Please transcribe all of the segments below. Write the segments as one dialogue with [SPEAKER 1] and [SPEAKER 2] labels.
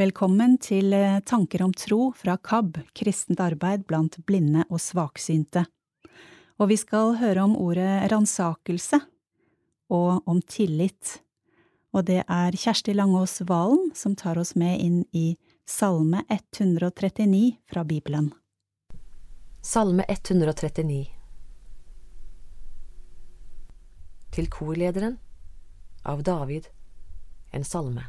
[SPEAKER 1] Velkommen til eh, Tanker om tro fra KAB, kristent arbeid blant blinde og svaksynte. Og vi skal høre om ordet ransakelse og om tillit. Og det er Kjersti Langås Valen som tar oss med inn i Salme 139 fra Bibelen.
[SPEAKER 2] Salme 139 Til korlederen av David, en salme.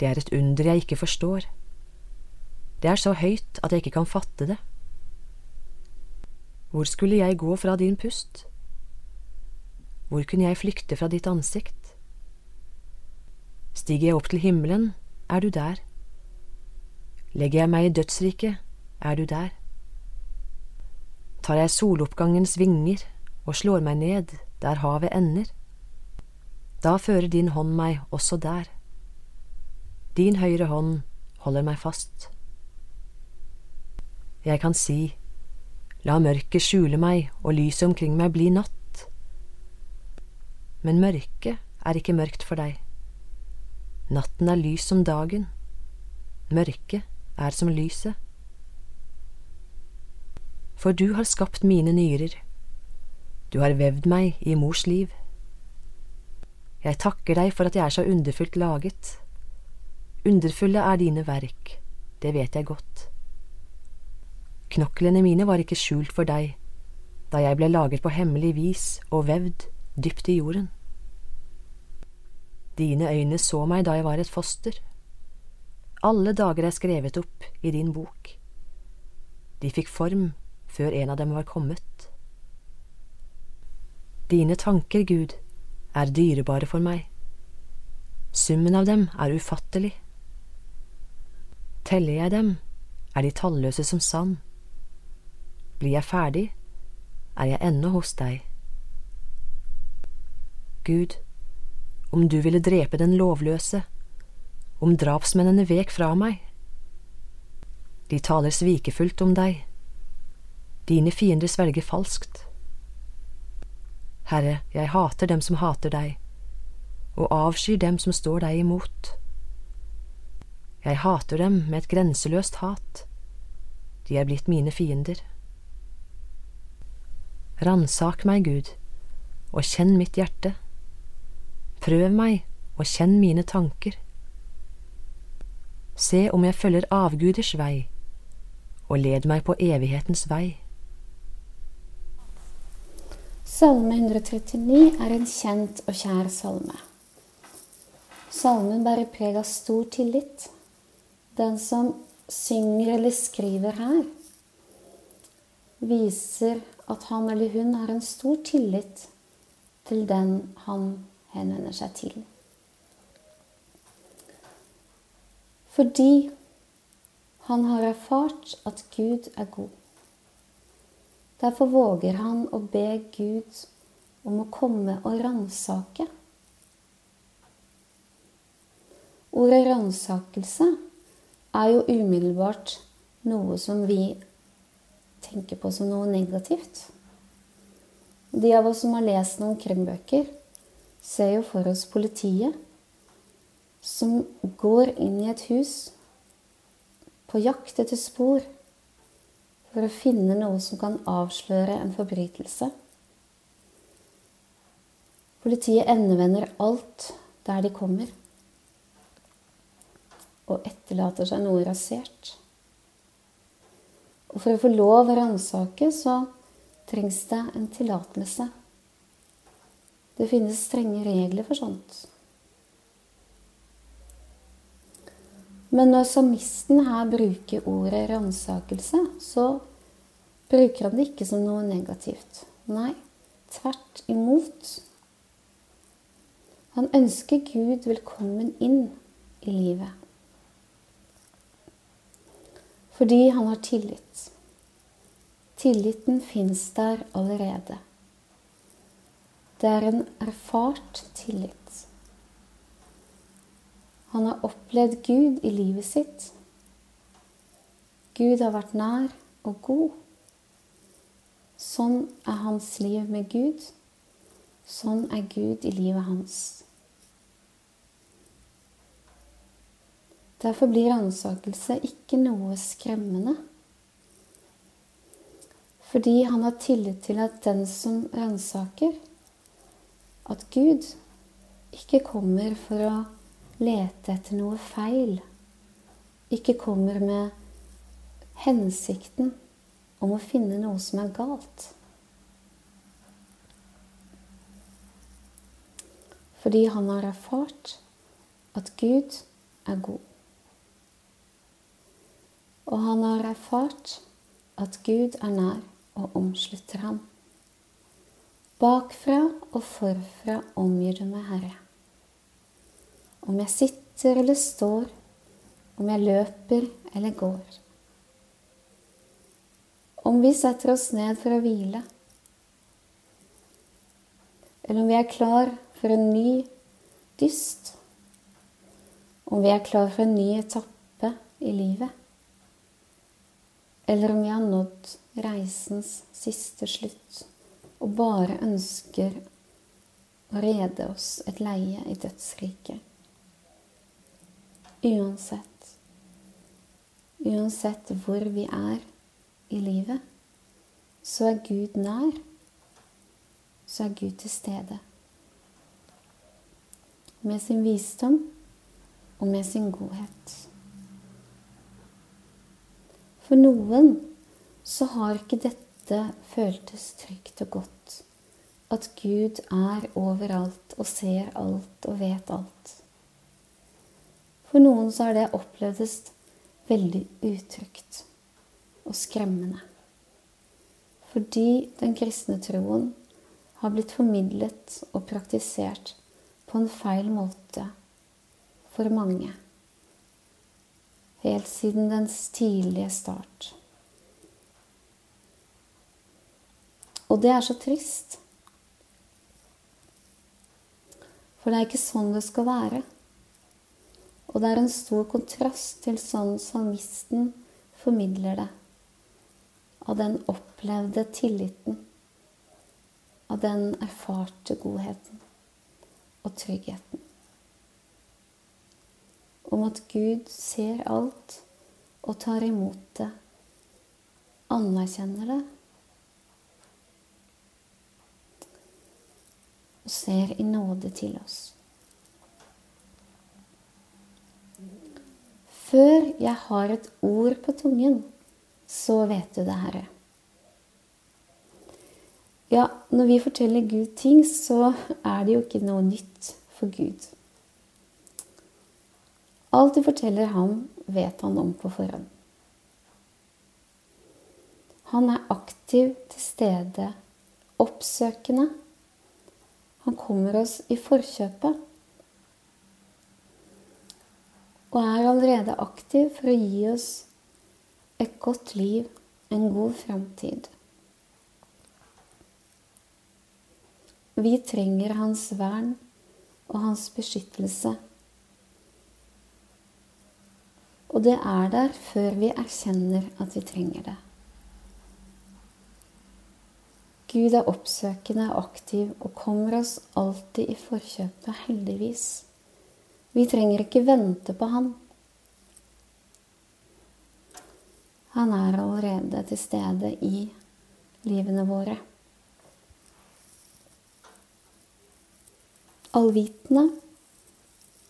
[SPEAKER 2] Det er et under jeg ikke forstår. Det er så høyt at jeg ikke kan fatte det. Hvor skulle jeg gå fra din pust? Hvor kunne jeg flykte fra ditt ansikt? Stiger jeg opp til himmelen, er du der. Legger jeg meg i dødsriket, er du der. Tar jeg soloppgangens vinger og slår meg ned der havet ender, da fører din hånd meg også der. Din høyre hånd holder meg fast. Jeg kan si, la mørket skjule meg og lyset omkring meg bli natt. Men mørket er ikke mørkt for deg. Natten er lys som dagen. Mørket er som lyset. For du har skapt mine nyrer. Du har vevd meg i mors liv. Jeg takker deg for at jeg er så underfullt laget. Underfulle er dine verk, det vet jeg godt. Knoklene mine var ikke skjult for deg da jeg ble laget på hemmelig vis og vevd dypt i jorden. Dine øyne så meg da jeg var et foster. Alle dager er skrevet opp i din bok. De fikk form før en av dem var kommet. Dine tanker, Gud, er dyrebare for meg. Summen av dem er ufattelig. Teller jeg dem, er de talløse som sand. Blir jeg ferdig, er jeg ennå hos deg. Gud, om du ville drepe den lovløse, om drapsmennene vek fra meg. De taler svikefullt om deg, dine fiender svelger falskt. Herre, jeg hater dem som hater deg, og avskyr dem som står deg imot. Jeg hater dem med et grenseløst hat. De er blitt mine fiender. Ransak meg, Gud, og kjenn mitt hjerte. Prøv meg og kjenn mine tanker. Se om jeg følger avguders vei, og led meg på evighetens vei.
[SPEAKER 3] Salme 139 er en kjent og kjær salme. Salmen bærer preg av stor tillit den som synger eller skriver her, viser at han eller hun har en stor tillit til den han henvender seg til. Fordi han har erfart at Gud er god. Derfor våger han å be Gud om å komme og ransake. Ordet ransakelse er jo umiddelbart noe som vi tenker på som noe negativt. De av oss som har lest noen krimbøker, ser jo for oss politiet som går inn i et hus på jakt etter spor for å finne noe som kan avsløre en forbrytelse. Politiet endevender alt der de kommer og etterlater seg noe rasert. Og for å få lov å ransake, så trengs det en tillatelse. Det finnes strenge regler for sånt. Men når samisten her bruker ordet ransakelse, så bruker han det ikke som noe negativt. Nei, tvert imot. Han ønsker Gud velkommen inn i livet. Fordi han har tillit. Tilliten fins der allerede. Det er en erfart tillit. Han har opplevd Gud i livet sitt. Gud har vært nær og god. Sånn er hans liv med Gud. Sånn er Gud i livet hans. Derfor blir ransakelse ikke noe skremmende. Fordi han har tillit til at den som ransaker, at Gud ikke kommer for å lete etter noe feil, ikke kommer med hensikten om å finne noe som er galt. Fordi han har erfart at Gud er god. Og han har erfart at Gud er nær og omslutter ham. Bakfra og forfra omgir du meg, Herre. Om jeg sitter eller står, om jeg løper eller går. Om vi setter oss ned for å hvile, eller om vi er klar for en ny dyst, om vi er klar for en ny etappe i livet, eller om vi har nådd reisens siste slutt og bare ønsker å rede oss et leie i dødsriket. Uansett, uansett hvor vi er i livet, så er Gud nær. Så er Gud til stede. Med sin visdom og med sin godhet. For noen så har ikke dette føltes trygt og godt. At Gud er overalt og ser alt og vet alt. For noen så har det opplevdes veldig utrygt og skremmende. Fordi den kristne troen har blitt formidlet og praktisert på en feil måte for mange. Helt siden dens tidlige start. Og det er så trist. For det er ikke sånn det skal være. Og det er en stor kontrast til sånn salmisten formidler det. Av den opplevde tilliten. Av den erfarte godheten og tryggheten. Om at Gud ser alt og tar imot det, anerkjenner det og ser i nåde til oss. Før jeg har et ord på tungen, så vet du det, Herre. Ja, når vi forteller Gud ting, så er det jo ikke noe nytt for Gud. Alt du forteller ham, vet han om på forhånd. Han er aktiv til stede, oppsøkende han kommer oss i forkjøpet. Og er allerede aktiv for å gi oss et godt liv, en god framtid. Vi trenger hans vern og hans beskyttelse. Og det er der før vi erkjenner at vi trenger det. Gud er oppsøkende og aktiv og kommer oss alltid i forkjøpet, heldigvis. Vi trenger ikke vente på Han. Han er allerede til stede i livene våre. Allvitende,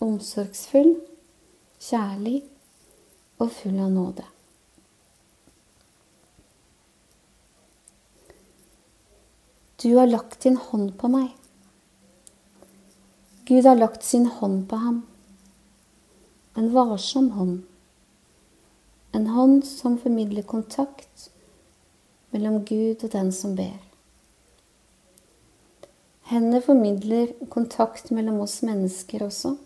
[SPEAKER 3] omsorgsfull, kjærlig og full av nåde. Du har lagt din hånd på meg. Gud har lagt sin hånd på ham. En varsom hånd. En hånd som formidler kontakt mellom Gud og den som ber. Hendene formidler kontakt mellom oss mennesker også.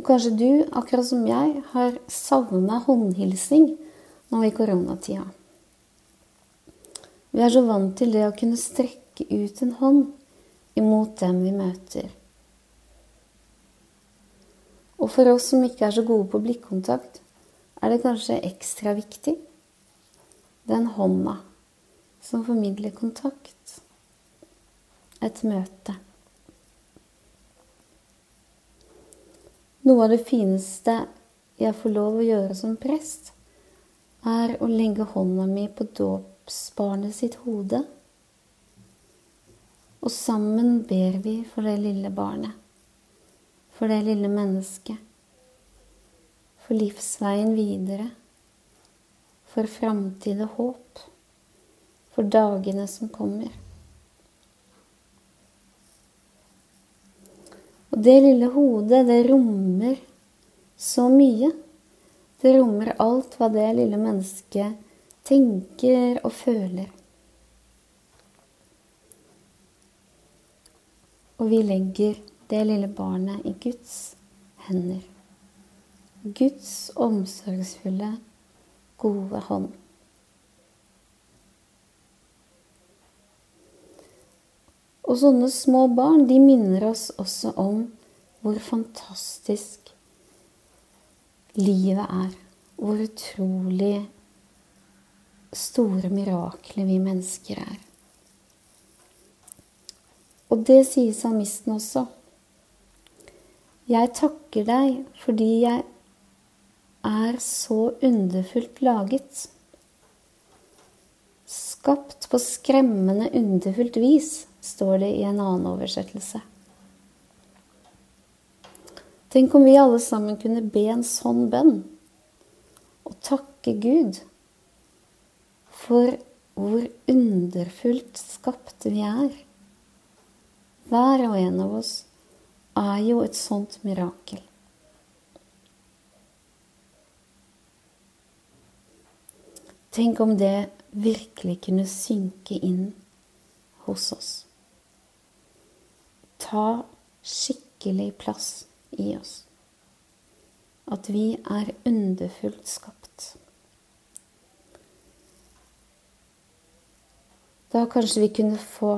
[SPEAKER 3] Og kanskje du, akkurat som jeg, har savna håndhilsing nå i koronatida. Vi er så vant til det å kunne strekke ut en hånd imot dem vi møter. Og for oss som ikke er så gode på blikkontakt, er det kanskje ekstra viktig. Den hånda som formidler kontakt. Et møte. Noe av det fineste jeg får lov å gjøre som prest, er å legge hånda mi på dåpsbarnet sitt hode. Og sammen ber vi for det lille barnet, for det lille mennesket, for livsveien videre, for framtid og håp, for dagene som kommer. Og det lille hodet, det rommer så mye. Det rommer alt hva det lille mennesket tenker og føler. Og vi legger det lille barnet i Guds hender. Guds omsorgsfulle, gode hånd. Og sånne små barn, de minner oss også om hvor fantastisk livet er. Hvor utrolig store mirakler vi mennesker er. Og det sier salmisten også. Jeg takker deg fordi jeg er så underfullt laget. Skapt på skremmende underfullt vis står det i en annen oversettelse. Tenk om vi alle sammen kunne be en sånn bønn og takke Gud for hvor underfullt skapt vi er. Hver og en av oss er jo et sånt mirakel. Tenk om det virkelig kunne synke inn hos oss ta skikkelig plass i oss. At vi er underfullt skapt. Da kanskje vi kunne få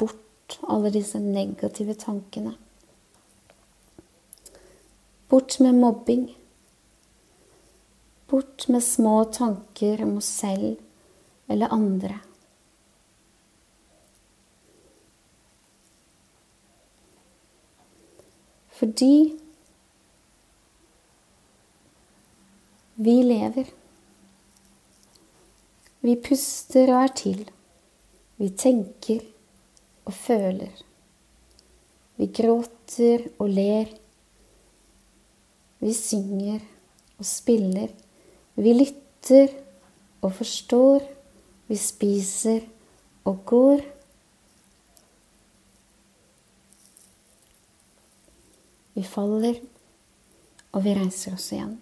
[SPEAKER 3] bort alle disse negative tankene. Bort med mobbing. Bort med små tanker om oss selv eller andre. Fordi vi lever. Vi puster og er til. Vi tenker og føler. Vi gråter og ler. Vi synger og spiller. Vi lytter og forstår. Vi spiser og går. Vi faller, og vi reiser oss igjen.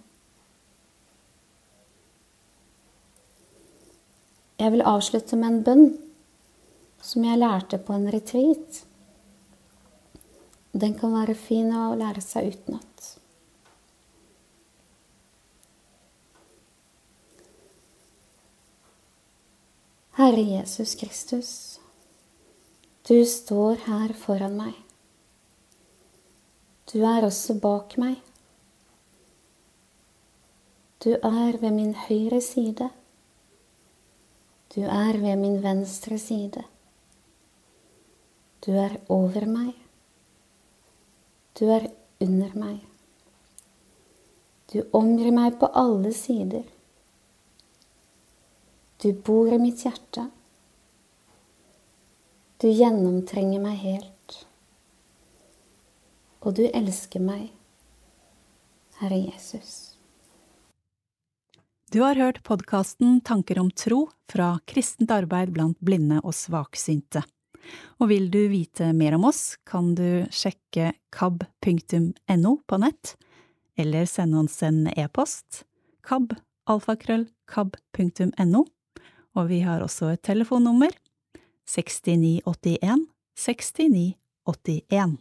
[SPEAKER 3] Jeg vil avslutte med en bønn som jeg lærte på en retreat. Den kan være fin å lære seg utenat. Herre Jesus Kristus, du står her foran meg. Du er også bak meg. Du er ved min høyre side. Du er ved min venstre side. Du er over meg. Du er under meg. Du omgir meg på alle sider. Du bor i mitt hjerte. Du gjennomtrenger meg helt og du elsker meg, Herre Jesus.
[SPEAKER 1] Du har hørt podkasten Tanker om tro fra kristent arbeid blant blinde og svaksynte. Og vil du vite mer om oss, kan du sjekke kab.no på nett, eller sende oss en e-post kab alfakrøll.kab.no, og vi har også et telefonnummer 6981 6981.